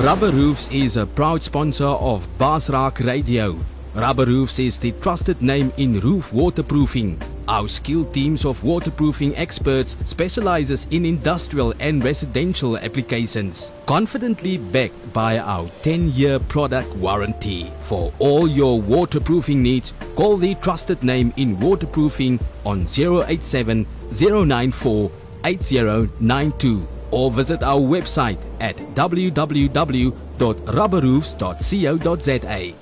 Rubber Roofs is a proud sponsor of Basraak Radio. Rubber Roofs is the trusted name in roof waterproofing. Our skilled teams of waterproofing experts specializes in industrial and residential applications, confidently backed by our 10-year product warranty. For all your waterproofing needs, call the trusted name in waterproofing on 087 094 8092 or visit our website at www.rubberroofs.co.za.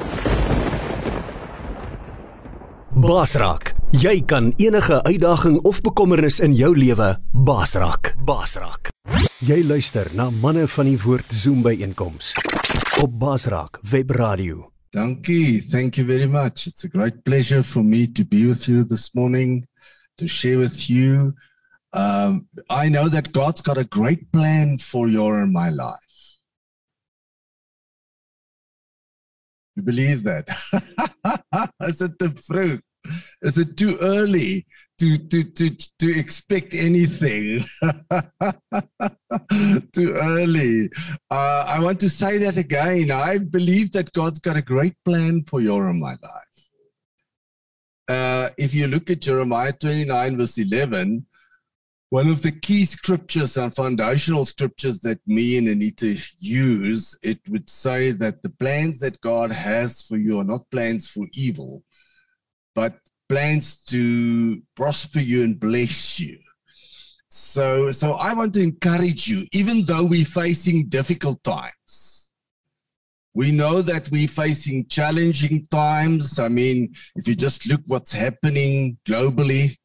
Basrak, jy kan enige uitdaging of bekommernis in jou lewe basrak. Basrak. Jy luister na manne van die woord Zoom by einkoms op Basrak Web Radio. Dankie. Thank you very much. It's a great pleasure for me to be with you this morning to share with you um, I know that God's got a great plan for your and my life. You believe that? Is it the fruit? Is it too early to to to to expect anything? too early. Uh, I want to say that again. I believe that God's got a great plan for your and my life. Uh, if you look at Jeremiah 29, verse 11, one of the key scriptures and foundational scriptures that me and Anita use, it would say that the plans that God has for you are not plans for evil, but plans to prosper you and bless you. So, so I want to encourage you, even though we're facing difficult times. We know that we're facing challenging times. I mean, if you just look what's happening globally,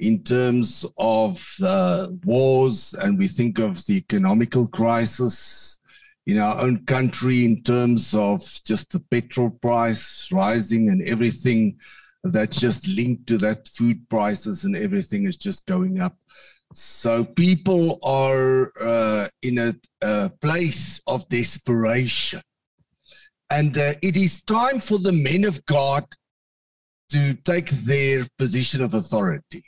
in terms of uh, wars, and we think of the economical crisis in our own country in terms of just the petrol price rising and everything that's just linked to that food prices and everything is just going up. So people are uh, in a, a, place of desperation. And uh, it is time for the men of God to take their position of authority.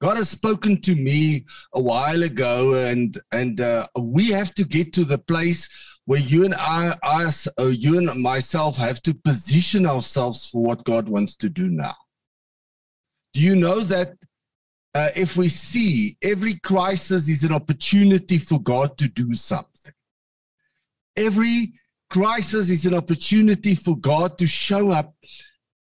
God has spoken to me a while ago, and and uh, we have to get to the place where you and I, us, uh, you and myself, have to position ourselves for what God wants to do now. Do you know that uh, if we see every crisis is an opportunity for God to do something? Every crisis is an opportunity for God to show up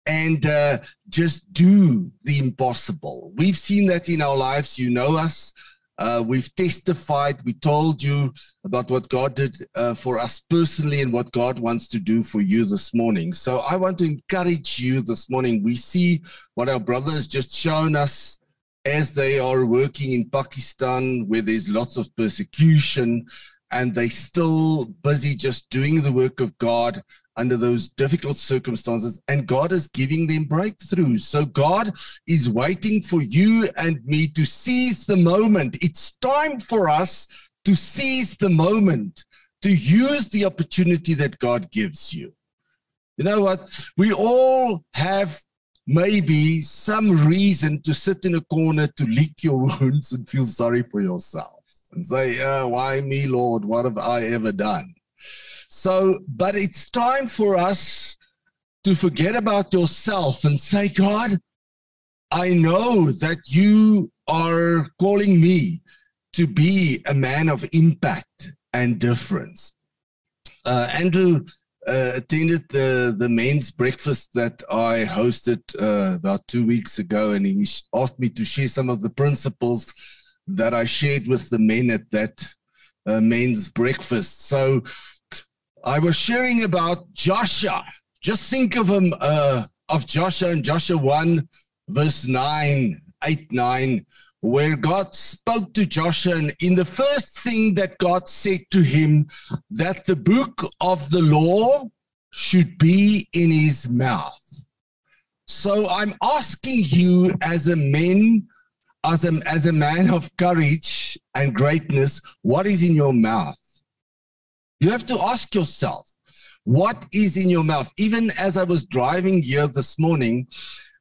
and uh, just do the impossible. We've seen that in our lives. You know us. Uh, we've testified. We told you about what God did uh, for us personally and what God wants to do for you this morning. So I want to encourage you this morning. We see what our brothers just shown us as they are working in Pakistan, where there's lots of persecution, and they still busy just doing the work of God under those difficult circumstances, and God is giving them breakthroughs. So God is waiting for you and me to seize the moment. It's time for us to seize the moment, to use the opportunity that God gives you. You know what? We all have maybe some reason to sit in a corner to lick your wounds and feel sorry for yourself and say, Why me, Lord? What have I ever done? So, but it's time for us to forget about yourself and say, God, I know that you are calling me to be a man of impact and difference. Uh, Andrew uh, attended the, the men's breakfast that I hosted uh, about two weeks ago, and he asked me to share some of the principles that I shared with the men at that uh, men's breakfast. So, I was sharing about Joshua. Just think of him, uh, of Joshua in Joshua 1, verse 9, 8, 9, where God spoke to Joshua. And in the first thing that God said to him, that the book of the law should be in his mouth. So I'm asking you as a man, as a, as a man of courage and greatness, what is in your mouth? You have to ask yourself, what is in your mouth? Even as I was driving here this morning,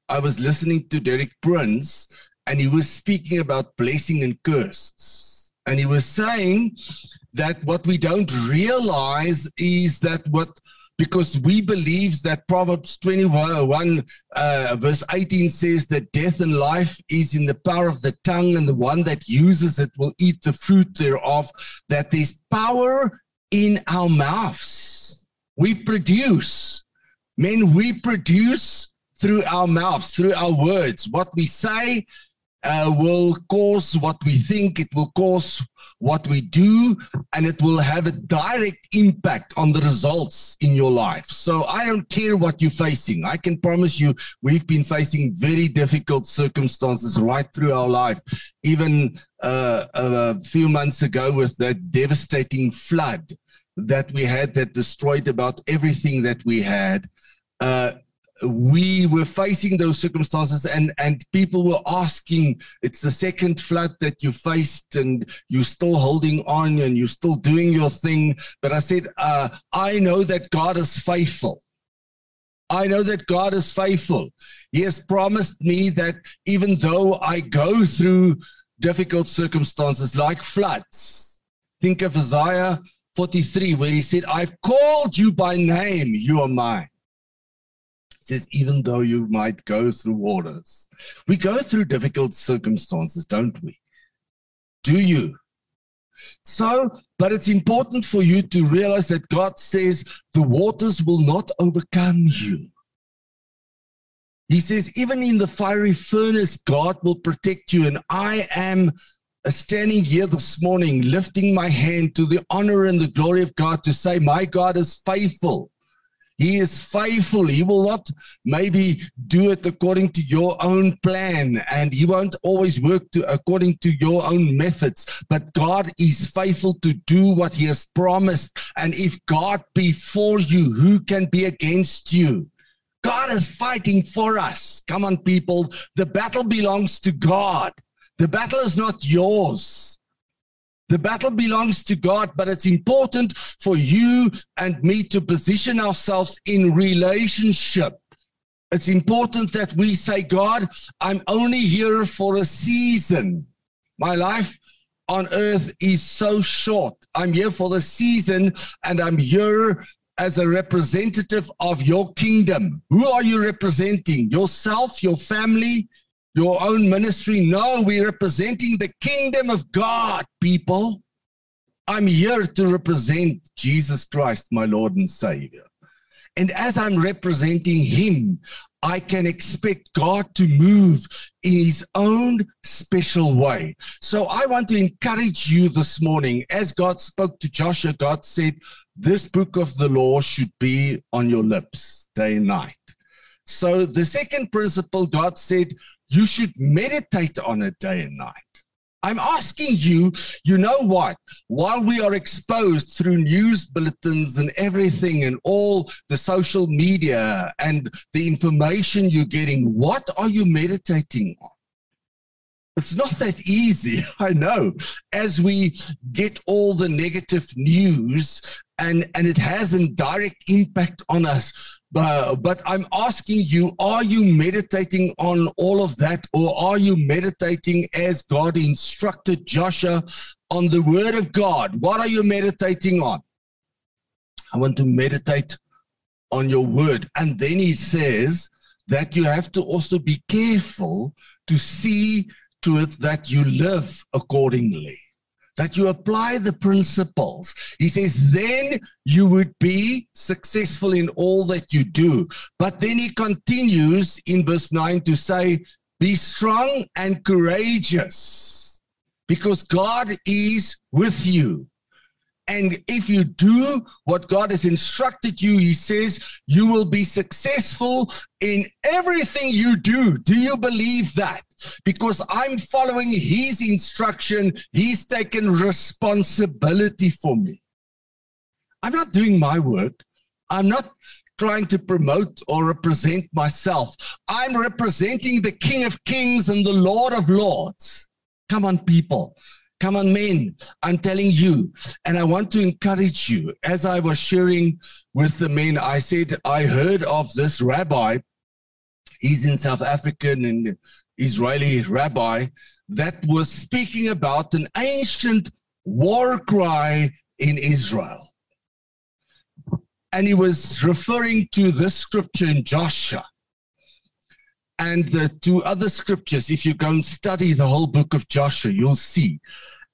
I was listening to Derek Prince, and he was speaking about blessing and curse. And he was saying that what we don't realize is that what because we believe that Proverbs 21 uh, verse 18 says that death and life is in the power of the tongue, and the one that uses it will eat the fruit thereof. That there's power in our mouths. We produce, men, we produce through our mouths, through our words. What we say uh, will cause what we think, it will cause what we do, and it will have a direct impact on the results in your life. So I don't care what you're facing. I can promise you, we've been facing very difficult circumstances right through our life. Even uh, a few months ago, with that devastating flood that we had that destroyed about everything that we had. Uh, we were facing those circumstances and and people were asking it's the second flood that you faced and you're still holding on and you're still doing your thing. But i said uh, i know that god is faithful. I know that god is faithful. He has promised me that even though i go through difficult circumstances like floods think of isaiah 43 where he said i've called you by name. You are mine says, even though you might go through waters, we go through difficult circumstances, don't we? Do you? So, but it's important for you to realize that God says the waters will not overcome you. He says, even in the fiery furnace, God will protect you. And I am standing here this morning, lifting my hand to the honor and the glory of God to say, My God is faithful. He is faithful. He will not maybe do it according to your own plan, and He won't always work to, according to your own methods. But God is faithful to do what He has promised. And if God be for you, who can be against you? God is fighting for us. Come on, people. The battle belongs to God. The battle is not yours. The battle belongs to God, but it's important for you and me to position ourselves in relationship. It's important that we say, God, I'm only here for a season. My life on earth is so short. I'm here for the season and I'm here as a representative of your kingdom. Who are you representing? Yourself, your family, your own ministry. No, we're representing the kingdom of God, people. I'm here to represent Jesus Christ, my Lord and Savior. And as I'm representing Him, I can expect God to move in His own special way. So I want to encourage you this morning. As God spoke to Joshua, God said, This book of the law should be on your lips day and night. So the second principle, God said, you should meditate on it day and night. I'm asking you, you know what? While we are exposed through news bulletins and everything and all the social media and the information you're getting, what are you meditating on? It's not that easy, I know, as we get all the negative news and, and it has a direct impact on us. But, but I'm asking you, are you meditating on all of that, or are you meditating as God instructed Joshua on the word of God? What are you meditating on? I want to meditate on your word. And then he says that you have to also be careful to see to it that you live accordingly that you apply the principles. He says, then you would be successful in all that you do. But then he continues in verse 9 to say, be strong and courageous because God is with you. And if you do what God has instructed you, He says, you will be successful in everything you do. Do you believe that? Because I'm following His instruction, He's taken responsibility for me. I'm not doing my work. I'm not trying to promote or represent myself. I'm representing the King of Kings and the Lord of Lords. Come on, people. Come on, men, I'm telling you. And I want to encourage you. As I was sharing with the men, I said, I heard of this rabbi. He's in South African and Israeli rabbi that was speaking about an ancient war cry in Israel. And he was referring to this scripture in Joshua and the two other scriptures. If you go and study the whole book of Joshua, you'll see.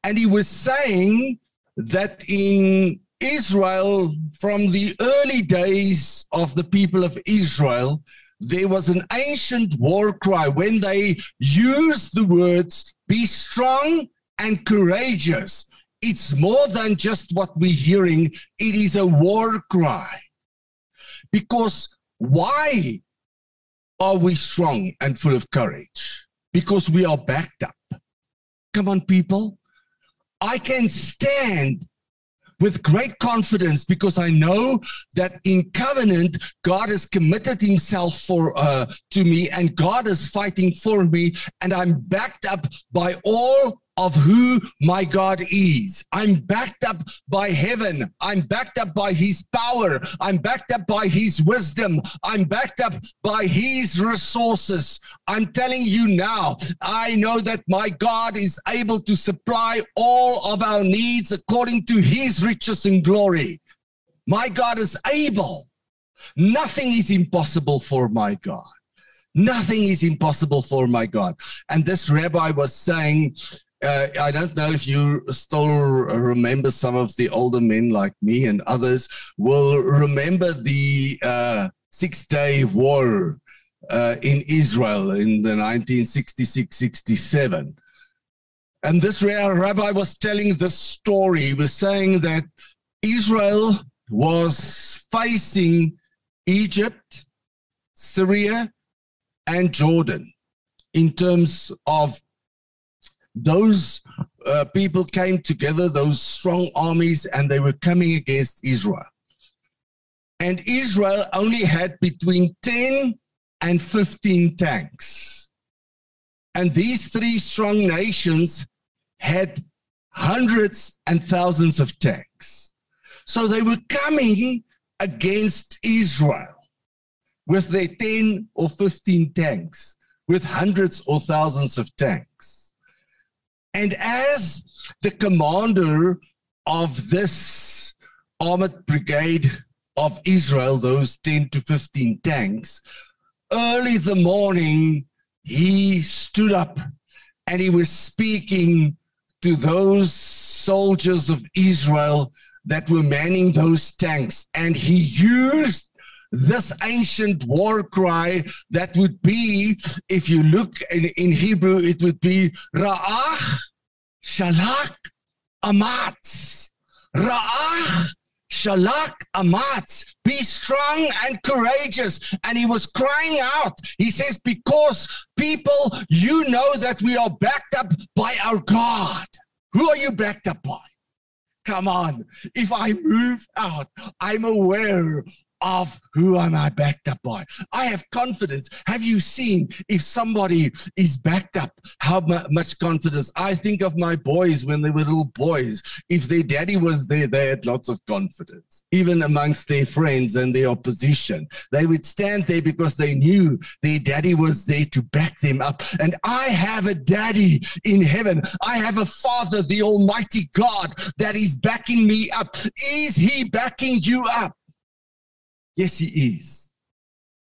And he was saying that in Israel, from the early days of the people of Israel, there was an ancient war cry when they used the words, be strong and courageous. It's more than just what we're hearing, it is a war cry. Because why are we strong and full of courage? Because we are backed up. Come on, people. I can stand with great confidence because I know that in covenant, God has committed himself for uh, to me and God is fighting for me and I'm backed up by all of who my God is. I'm backed up by heaven. I'm backed up by his power. I'm backed up by his wisdom. I'm backed up by his resources. I'm telling you now, I know that my God is able to supply all of our needs according to his riches and glory. My God is able. Nothing is impossible for my God. Nothing is impossible for my God. And this rabbi was saying, uh, I don't know if you still remember some of the older men like me and others will remember the uh, Six Day War uh, in Israel in the 1966 67. And this rabbi was telling this story. He was saying that Israel was facing Egypt, Syria, and Jordan in terms of those uh, people came together, those strong armies, and they were coming against Israel. And Israel only had between 10 and 15 tanks. And these three strong nations had hundreds and thousands of tanks. So they were coming against Israel with their 10 or 15 tanks, with hundreds or thousands of tanks. And as the commander of this armored brigade of Israel, those 10 to 15 tanks, early the morning, he stood up and he was speaking to those soldiers of Israel that were manning those tanks. And he used this ancient war cry that would be, if you look in, in Hebrew, it would be Ra'ach Shalak Amatz. Ra'ach Shalak Amatz. Be strong and courageous. And he was crying out. He says, Because people, you know that we are backed up by our God. Who are you backed up by? Come on. If I move out, I'm aware of who am I backed up by? I have confidence. Have you seen if somebody is backed up, how much confidence? I think of my boys when they were little boys. If their daddy was there, they had lots of confidence, even amongst their friends and their opposition. They would stand there because they knew their daddy was there to back them up. And I have a daddy in heaven. I have a father, the Almighty God, that is backing me up. Is he backing you up? Yes, He is.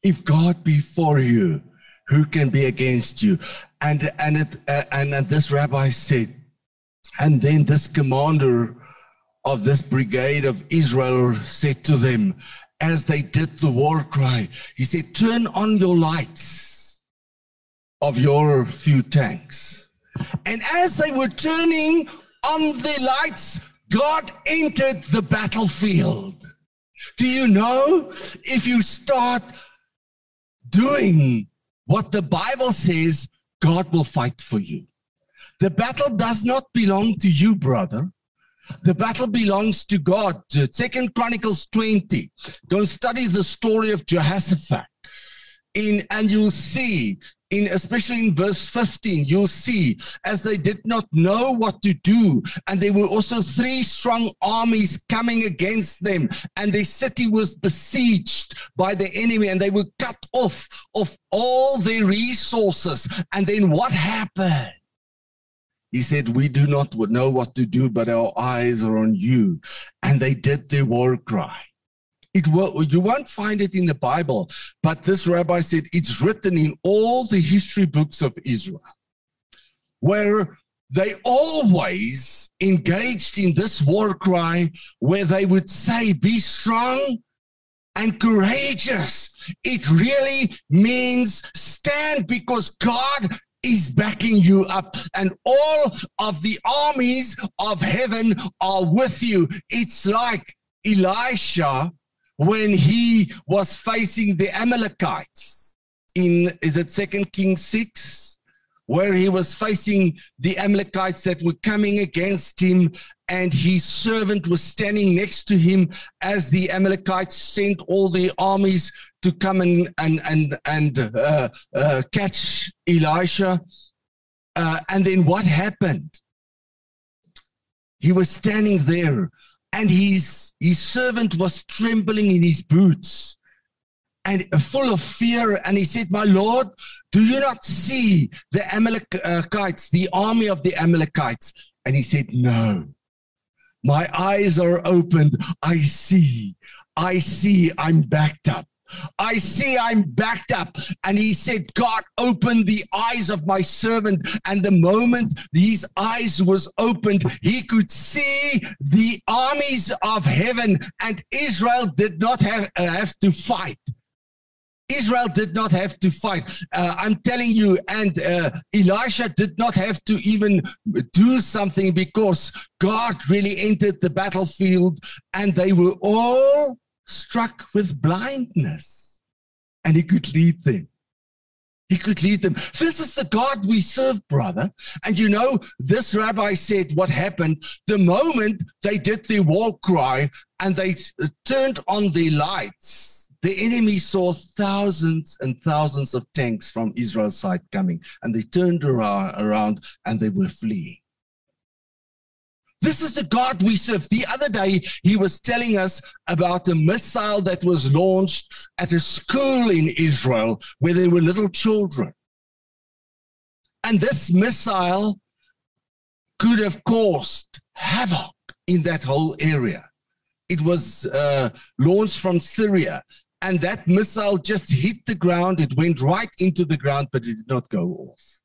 If God be for you, who can be against you? And and it uh, and, and this rabbi said, and then this commander of this brigade of Israel said to them, as they did the war cry, he said, "Turn on your lights of your few tanks." And as they were turning on the lights, God entered the battlefield. Do you know if you start doing what the Bible says, God will fight for you? The battle does not belong to you, brother. The battle belongs to God. Second Chronicles 20. Go study the story of Jehoshaphat. In, and you'll see in especially in verse 15 you'll see as they did not know what to do and there were also three strong armies coming against them and their city was besieged by the enemy and they were cut off of all their resources and then what happened He said, We do not know what to do, but our eyes are on you. And they did their war cry. It will, you won't find it in the Bible, but this rabbi said it's written in all the history books of Israel, where they always engaged in this war cry where they would say, Be strong and courageous. It really means stand because God is backing you up, and all of the armies of heaven are with you. It's like Elisha when he was facing the Amalekites in, is it Second Kings 6? where he was facing the Amalekites that were coming against him, and his servant was standing next to him as the Amalekites sent all the armies to come and and and and uh, uh, catch Elisha. Uh, and then what happened? He was standing there, and his his servant was trembling in his boots and full of fear. And he said, My Lord, do you not see the Amalekites, the army of the Amalekites? And he said, No. My eyes are opened. I see. I see. I'm backed up. I see I'm backed up. And he said, God, open the eyes of my servant. And the moment these eyes was opened, he could see the armies of heaven. And Israel did not have, uh, have to fight. Israel did not have to fight. Uh, I'm telling you, and uh, Elisha did not have to even do something because God really entered the battlefield and they were all struck with blindness. And he could lead them. He could lead them. This is the God we serve, brother. And you know, this rabbi said what happened the moment they did the war cry and they uh, turned on the lights the enemy saw thousands and thousands of tanks from Israel's side coming, and they turned around and they were fleeing. This is the God we serve. The other day, he was telling us about a missile that was launched at a school in Israel where there were little children. And this missile could have caused havoc in that whole area. It was uh, launched from Syria and that missile just hit the ground. It went right into the ground, but it did not go off.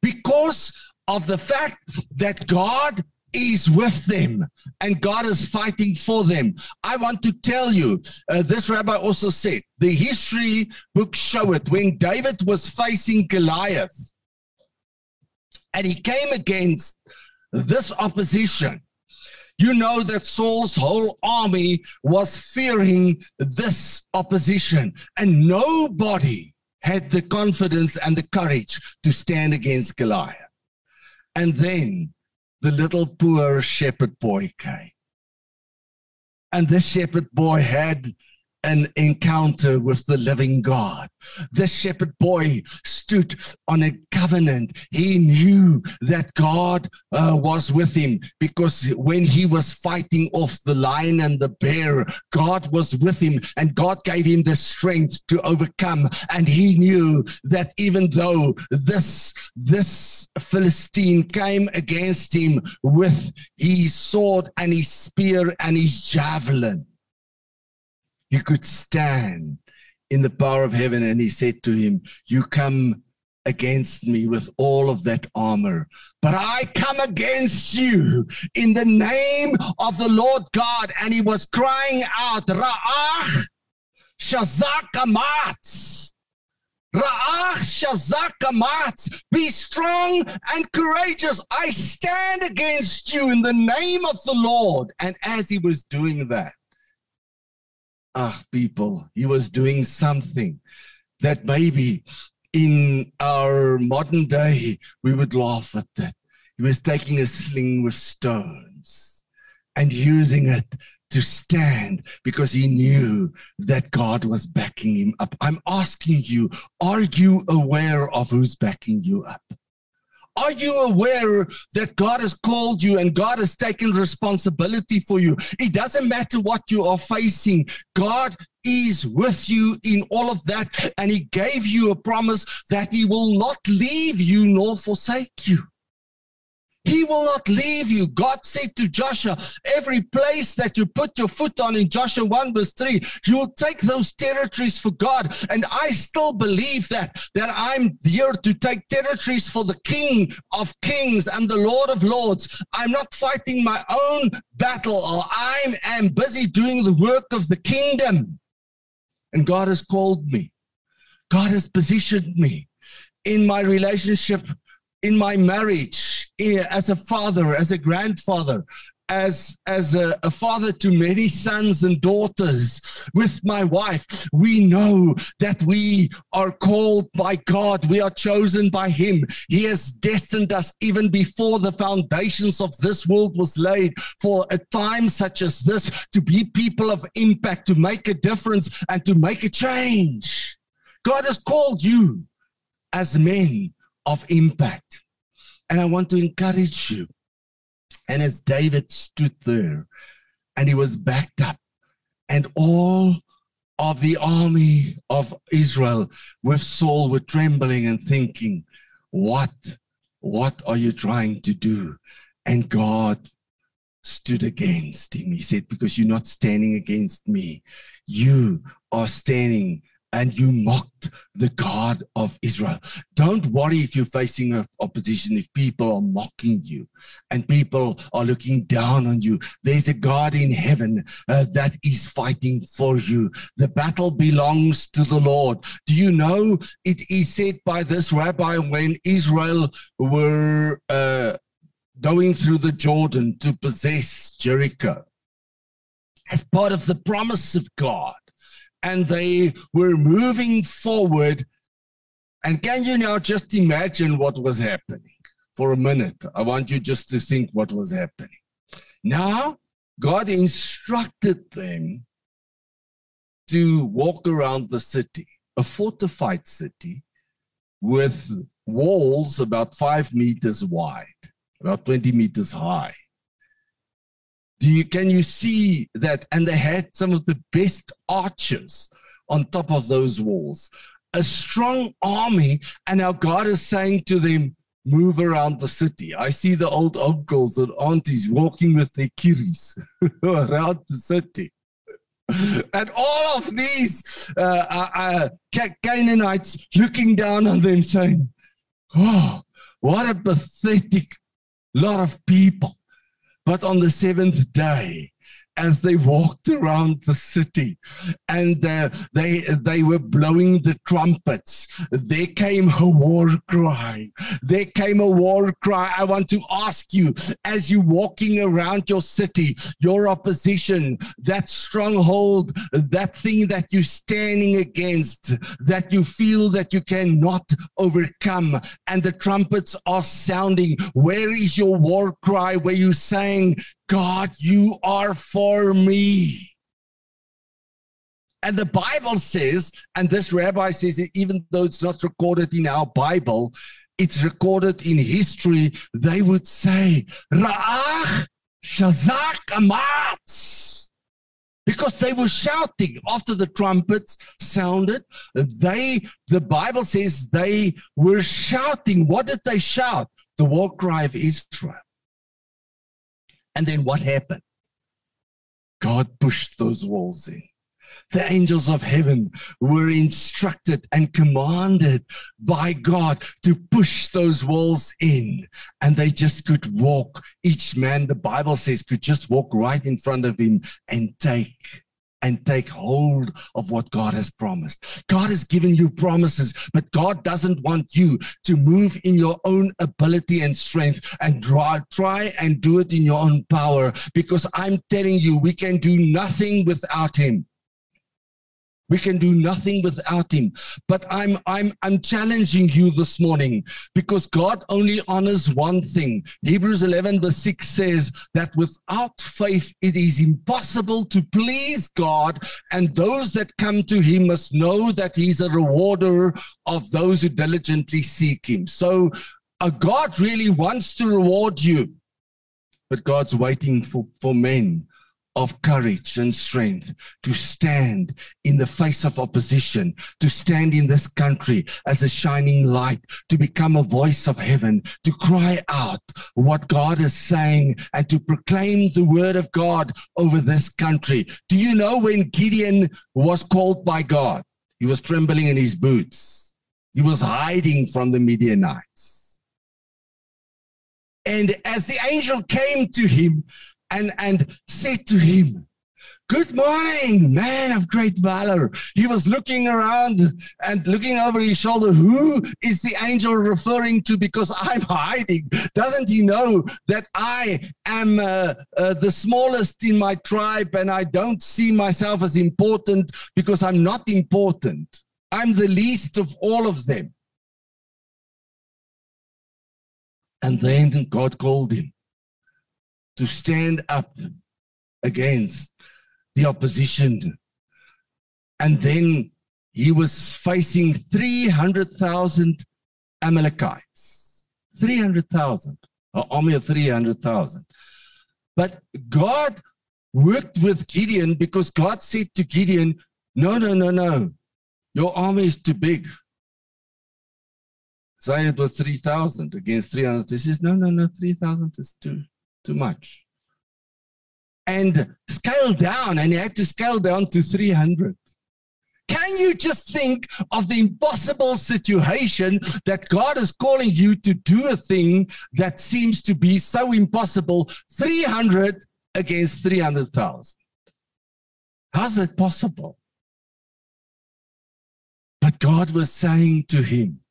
Because of the fact that God is with them and God is fighting for them. I want to tell you, uh, this rabbi also said, the history books show it when David was facing Goliath and he came against this opposition you know that Saul's whole army was fearing this opposition, and nobody had the confidence and the courage to stand against Goliath. And then the little poor shepherd boy came. And this shepherd boy had an encounter with the living God. The shepherd boy stood on a covenant. He knew that God uh, was with him because when he was fighting off the lion and the bear, God was with him and God gave him the strength to overcome. And he knew that even though this, this Philistine came against him with his sword and his spear and his javelin, you could stand in the power of heaven. And he said to him, You come against me with all of that armor, but I come against you in the name of the Lord God. And he was crying out, Ra'ach Shazakamatz. Ra'ach Shazakamatz. Be strong and courageous. I stand against you in the name of the Lord. And as he was doing that, ah, people, he was doing something that maybe in our modern day we would laugh at that. He was taking a sling with stones and using it to stand because he knew that God was backing him up. I'm asking you, are you aware of who's backing you up? Are you aware that God has called you and God has taken responsibility for you? It doesn't matter what you are facing. God is with you in all of that. And He gave you a promise that He will not leave you nor forsake you. Will not leave you. God said to Joshua, every place that you put your foot on in Joshua 1 verse 3, you will take those territories for God. And I still believe that, that I'm here to take territories for the King of Kings and the Lord of Lords. I'm not fighting my own battle or I am busy doing the work of the kingdom. And God has called me. God has positioned me in my relationship, in my marriage, as a father, as a grandfather, as as a, a, father to many sons and daughters with my wife we know that we are called by god. We are chosen by him. He has destined us even before the foundations of this world was laid for a time such as this to be people of impact to make a difference and to make a change. God has called you as men of impact and i want to encourage you and as David stood there and he was backed up, and all of the army of Israel with Saul were trembling and thinking, What, what are you trying to do? And God stood against him. He said, Because you're not standing against me, you are standing and you mocked the God of Israel. Don't worry if you're facing opposition, if people are mocking you and people are looking down on you. There's a God in heaven uh, that is fighting for you. The battle belongs to the Lord. Do you know it is said by this rabbi when Israel were uh, going through the Jordan to possess Jericho? As part of the promise of God, and they were moving forward. And can you now just imagine what was happening for a minute? I want you just to think what was happening. Now, God instructed them to walk around the city, a fortified city with walls about five meters wide, about 20 meters high. Do you, can you see that? And they had some of the best archers on top of those walls. A strong army, and now God is saying to them, move around the city. I see the old uncles and aunties walking with their kiddies around the city. And all of these uh, uh, uh, Canaanites looking down on them saying, Oh, what a pathetic lot of people. But on the seventh day, as they walked around the city and uh, they they were blowing the trumpets. There came a war cry. There came a war cry. I want to ask you as you walking around your city your opposition that stronghold that thing that you're standing against that you feel that you cannot overcome and the trumpets are sounding. Where is your war cry where you saying God, you are for me. And the Bible says, and this rabbi says, it, even though it's not recorded in our Bible, it's recorded in history, they would say, Ra'ach Shazak Amatz. Because they were shouting after the trumpets sounded. They, the Bible says they were shouting. What did they shout? The war cry of Israel. And then what happened? God pushed those walls in. The angels of heaven were instructed and commanded by God to push those walls in. And they just could walk. Each man, the Bible says, could just walk right in front of him and take and take hold of what God has promised. God has given you promises, but God doesn't want you to move in your own ability and strength and try, try and do it in your own power because I'm telling you, we can do nothing without Him. We can do nothing without him. But I'm I'm I'm challenging you this morning because God only honors one thing. Hebrews 11 verse 6 says that without faith it is impossible to please God and those that come to him must know that he's a rewarder of those who diligently seek him. So a God really wants to reward you. But God's waiting for, for men of courage and strength to stand in the face of opposition, to stand in this country as a shining light, to become a voice of heaven, to cry out what God is saying and to proclaim the word of God over this country. Do you know when Gideon was called by God? He was trembling in his boots. He was hiding from the Midianites. And as the angel came to him, and, and said to him, Good morning, man of great valor. He was looking around and looking over his shoulder. Who is the angel referring to? Because I'm hiding. Doesn't he know that I am uh, uh, the smallest in my tribe and I don't see myself as important because I'm not important? I'm the least of all of them. And then God called him to stand up against the opposition. And then he was facing 300,000 Amalekites. 300,000, an army of 300,000. But God worked with Gideon because God said to Gideon, No, no, no, no. Your army is too big. It was 3,000 against 300. He says, No, no, no, 3,000 is too too much. And scale down, and he had to scale down to 300. Can you just think of the impossible situation that God is calling you to do a thing that seems to be so impossible? 300 against 300,000. How's that possible? But God was saying to him,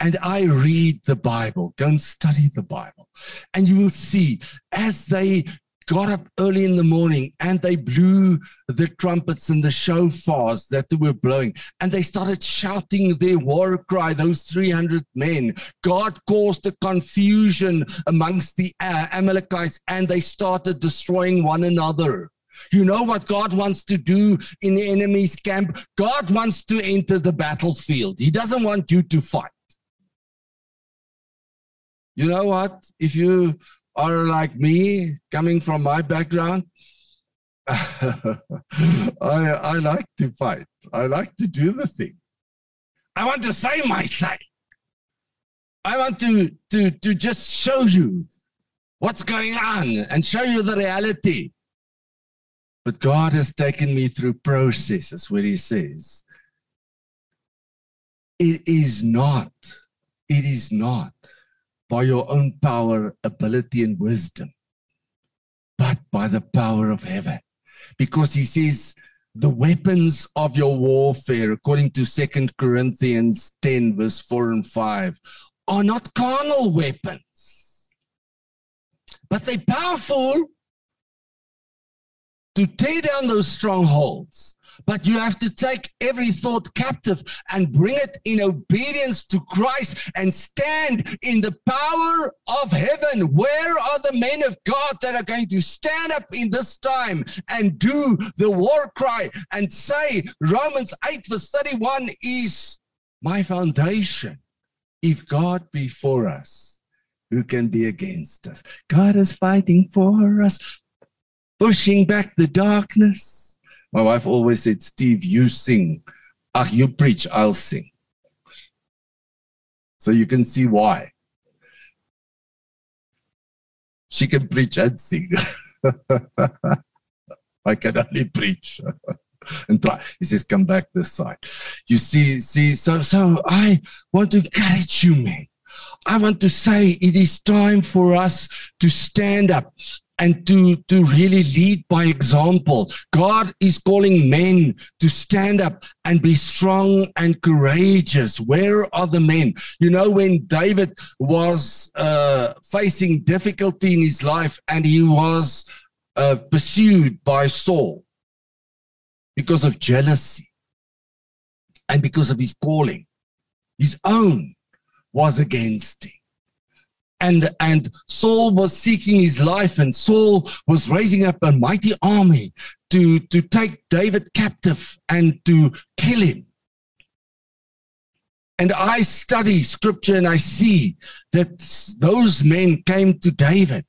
and I read the Bible, don't study the Bible, and you will see as they got up early in the morning and they blew the trumpets and the shofars that they were blowing and they started shouting their war cry those 300 men god caused a confusion amongst the amalekites and they started destroying one another you know what God wants to do in the enemy's camp? God wants to enter the battlefield. He doesn't want you to fight. You know what? If you are like me, coming from my background, I, I like to fight. I like to do the thing. I want to say my side. I want to, to, to just show you what's going on and show you the reality. But God has taken me through processes where He says, it is not, it is not by your own power, ability, and wisdom, but by the power of heaven. Because he says, the weapons of your warfare, according to Second Corinthians 10, verse 4 and 5, are not carnal weapons, but they're powerful to tear down those strongholds but you have to take every thought captive and bring it in obedience to Christ and stand in the power of heaven. Where are the men of God that are going to stand up in this time and do the war cry and say, Romans 8, verse 31 is my foundation. If God be for us, who can be against us? God is fighting for us, pushing back the darkness my wife always said, Steve, you sing. Ah, you preach, I'll sing. So you can see why. She can preach and sing. I can only preach and try. He says, come back this side. You see, see, so so I want to encourage you, man. I want to say it is time for us to stand up and to, to really lead by example. God is calling men to stand up and be strong and courageous. Where are the men? You know, when David was uh, facing difficulty in his life and he was uh, pursued by Saul because of jealousy and because of his calling, his own was against him and and Saul was seeking his life, and Saul was raising up a mighty army to to take David captive and to kill him. And I study scripture and I see that those men came to David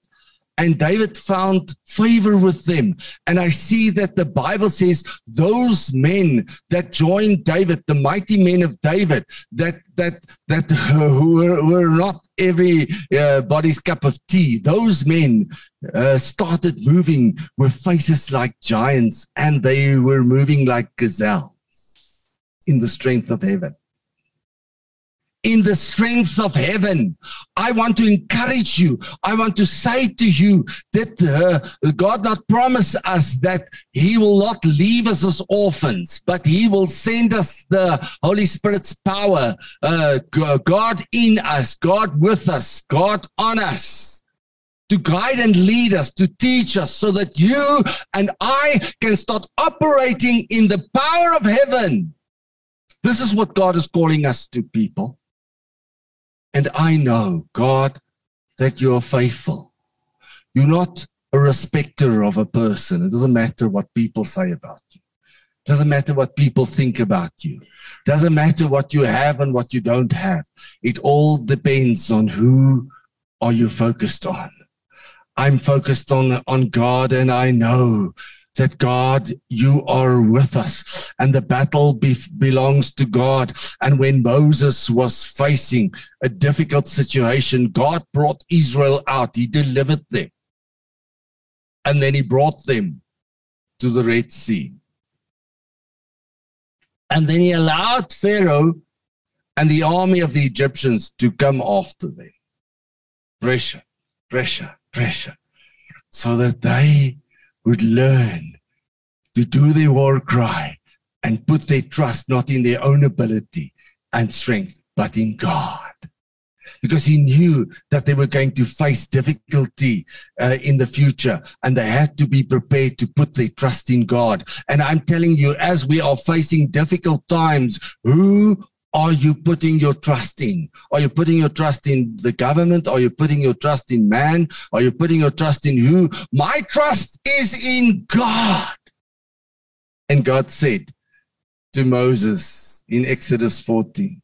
and David found favor with them. And I see that the Bible says those men that joined David, the mighty men of David, that that that who were, were not everybody's uh, cup of tea. Those men uh, started moving with faces like giants, and they were moving like gazelle in the strength of heaven in the strength of heaven. I want to encourage you. I want to say to you that uh, God not promise us that He will not leave us as orphans, but He will send us the Holy Spirit's power. Uh, God in us, God with us, God on us. To guide and lead us, to teach us, so that you and I can start operating in the power of heaven. This is what God is calling us to, people. And I know, God, that you're faithful. You're not a respecter of a person. It doesn't matter what people say about you. It doesn't matter what people think about you. It doesn't matter what you have and what you don't have. It all depends on who are you focused on. I'm focused on, on God and I know that God, you are with us and the battle be- belongs to God. And when Moses was facing a difficult situation, God brought Israel out. He delivered them. And then he brought them to the Red Sea. And then he allowed Pharaoh and the army of the Egyptians to come after them. Pressure, pressure, pressure. So that they would learn to do their war cry and put their trust not in their own ability and strength, but in God. Because he knew that they were going to face difficulty uh, in the future and they had to be prepared to put their trust in God. And I'm telling you, as we are facing difficult times, who are you putting your trust in? Are you putting your trust in the government? Are you putting your trust in man? Are you putting your trust in who? My trust is in God. And God said to Moses in Exodus 14,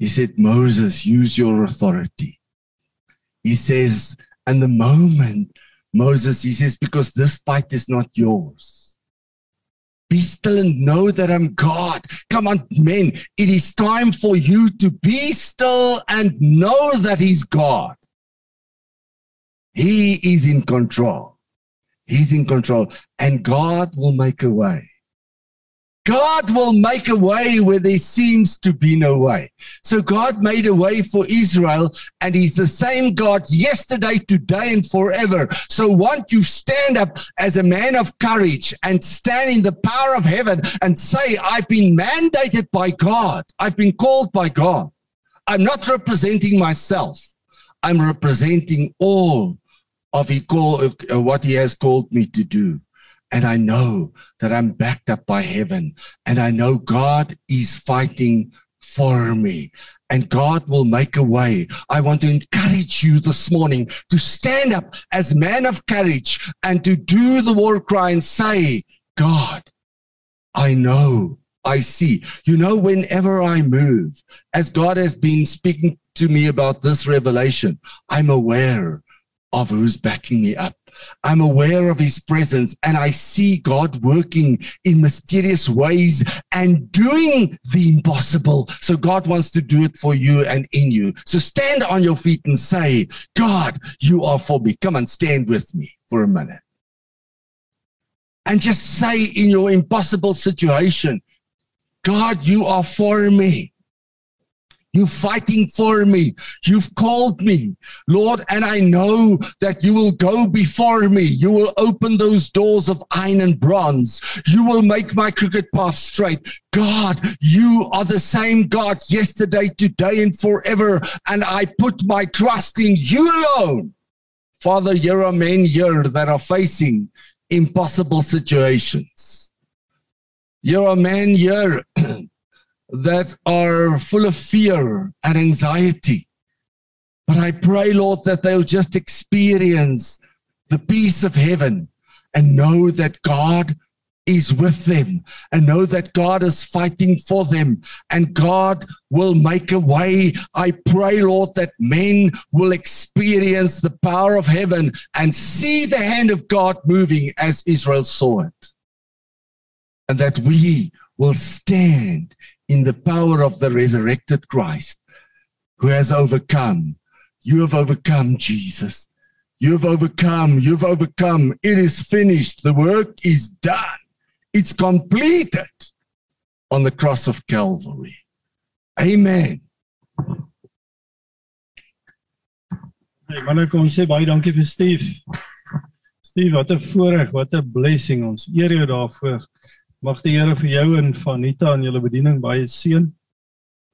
He said, Moses, use your authority. He says, and the moment Moses, he says, because this fight is not yours be still and know that I'm God. Come on, men. It is time for you to be still and know that He's God. He is in control. He's in control. And God will make a way. God will make a way where there seems to be no way. So God made a way for Israel, and He's the same God yesterday, today, and forever. So won't you stand up as a man of courage and stand in the power of heaven and say, I've been mandated by God. I've been called by God. I'm not representing myself. I'm representing all of he call, uh, what he has called me to do. And I know that I'm backed up by heaven. And I know God is fighting for me. And God will make a way. I want to encourage you this morning to stand up as man of courage and to do the war cry and say, God, I know, I see. You know, whenever I move, as God has been speaking to me about this revelation, I'm aware of who's backing me up. I'm aware of his presence and I see God working in mysterious ways and doing the impossible. So God wants to do it for you and in you. So stand on your feet and say, God, you are for me. Come and stand with me for a minute. And just say in your impossible situation, God, you are for me. You're fighting for me. You've called me, Lord, and I know that you will go before me. You will open those doors of iron and bronze. You will make my crooked path straight. God, you are the same God yesterday, today, and forever. And I put my trust in you alone. Father, there are men here that are facing impossible situations. Are a men here that are full of fear and anxiety. But I pray, Lord, that they'll just experience the peace of heaven and know that God, is with them and know that God is fighting for them and God will make a way. I pray, Lord, that men will experience the power of heaven and see the hand of God moving as Israel saw it. And that we will stand in the power of the resurrected Christ who has overcome. You have overcome, Jesus. You've overcome. You've overcome. It is finished. The work is done. It's completed on the cross of Calvary. Amen. Hey, manne kom sê baie dankie vir Steve. Steve, wat 'n voorreg, wat 'n blessing ons. Eer jou daarvoor. Mag die Here vir jou en Vanita en julle bediening baie seën.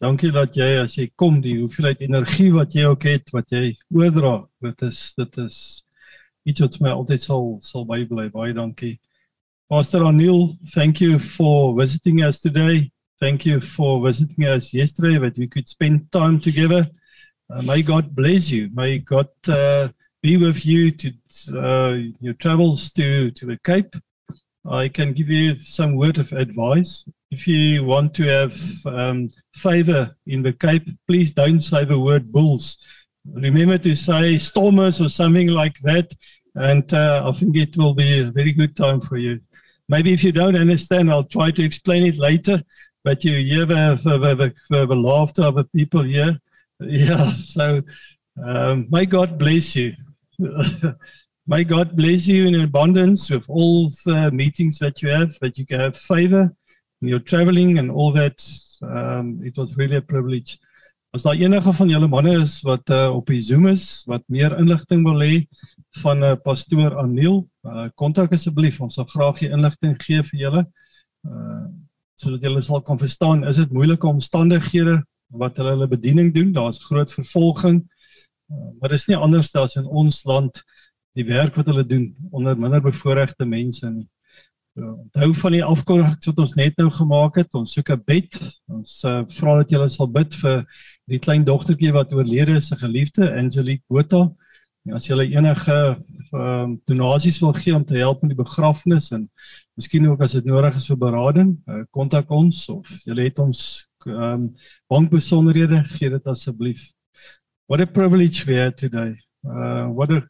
Dankie dat jy as jy kom die hoeveelheid energie wat jy ook het, wat jy oordra. Dit is dit is iets wat my altyd sal sal bybly. Baie dankie. Pastor Anil, thank you for visiting us today. Thank you for visiting us yesterday that we could spend time together. Uh, may God bless you. May God uh, be with you to uh, your travels to, to the Cape. I can give you some word of advice. If you want to have um, favor in the Cape, please don't say the word bulls. Remember to say stormers or something like that, and uh, I think it will be a very good time for you. Maybe if you don't understand, I'll try to explain it later. But you hear the, the, the, the laughter of the people here. Yeah, so um, may God bless you. may God bless you in abundance with all the meetings that you have, that you can have favor in your traveling and all that. Um, it was really a privilege. As daar enige van julle manne is wat uh, op die Zoom is wat meer inligting wil hê van 'n uh, pastoor Aniel, uh, kontak asseblief. Ons sal graag die inligting gee vir julle. Uh sodat julle sal kan verstaan, is dit moeilike omstandighede wat hulle hulle bediening doen. Daar's groot vervolging. Uh, maar dit is nie anders as in ons land die werk wat hulle doen onder minder bevoorregte mense nie. So, onthou van die afkondigings wat ons net nou gemaak het. Ons soek 'n bed. Ons uh, vra dat julle sal bid vir die klein dogtertjie wat oorlede is, 'n geliefde Angelique Botha. Ja, as jy enige um, donasies wil gee om te help met die begrafnis en miskien ook as dit nodig is vir berading, uh, kontak ons of jy het ons um, bankbesonderhede, gee dit asseblief. What a privilege we had today. Uh what a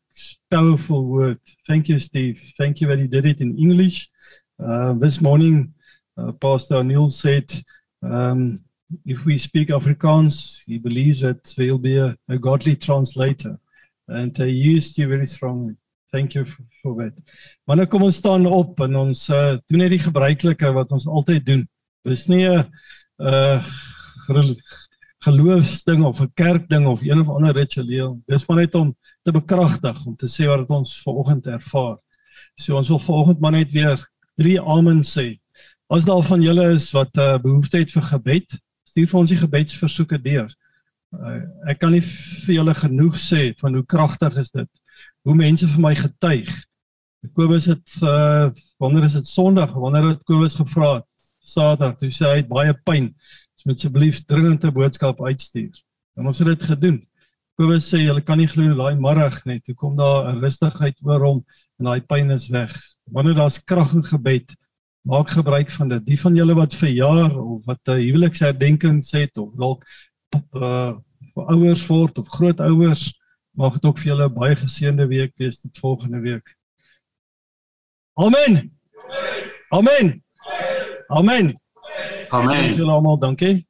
powerful word. Thank you Steve. Thank you that you did it in English. Uh this morning uh, Pastor Neil said um if we speak Afrikaans, he believes that there will be a, a godly translator and I used you very strongly. Thank you for, for that. Maar nou kom ons staan op en ons uh, doen net die gebruikelike wat ons altyd doen. Dis nie 'n uh geloofsding of 'n kerkding of een of ander ritueel. Dis maar net om te bekragtig om te sê wat ons vanoggend ervaar. So ons wil vanoggend maar net weer drie amen sê. As daar van julle is wat 'n uh, behoefte het vir gebed, stuur vir ons die gebedsversoeke deur. Uh, ek kan nie vir julle genoeg sê van hoe kragtig is dit. Hoe mense vir my getuig. Kobus het uh wanneer is dit Sondag? Wanneer het Kobus gevra? Saterdag, toe sê hy het baie pyn. Jy moet asseblief dringend 'n boodskap uitstuur. En ons het dit gedoen. Kobus sê jy kan nie glo daai middag net, toe kom daar 'n rustigheid oor hom en daai pyn is weg. Wanneer daar's krag in gebed, maak gebruik van dit. Die van julle wat verjaar of wat 'n huweliksherdenking het of dalk uh ouers word of grootouers mag dit ook vir julle baie geseënde week wees tot volgende week. Amen. Amen. Amen. Amen. Amen. ok?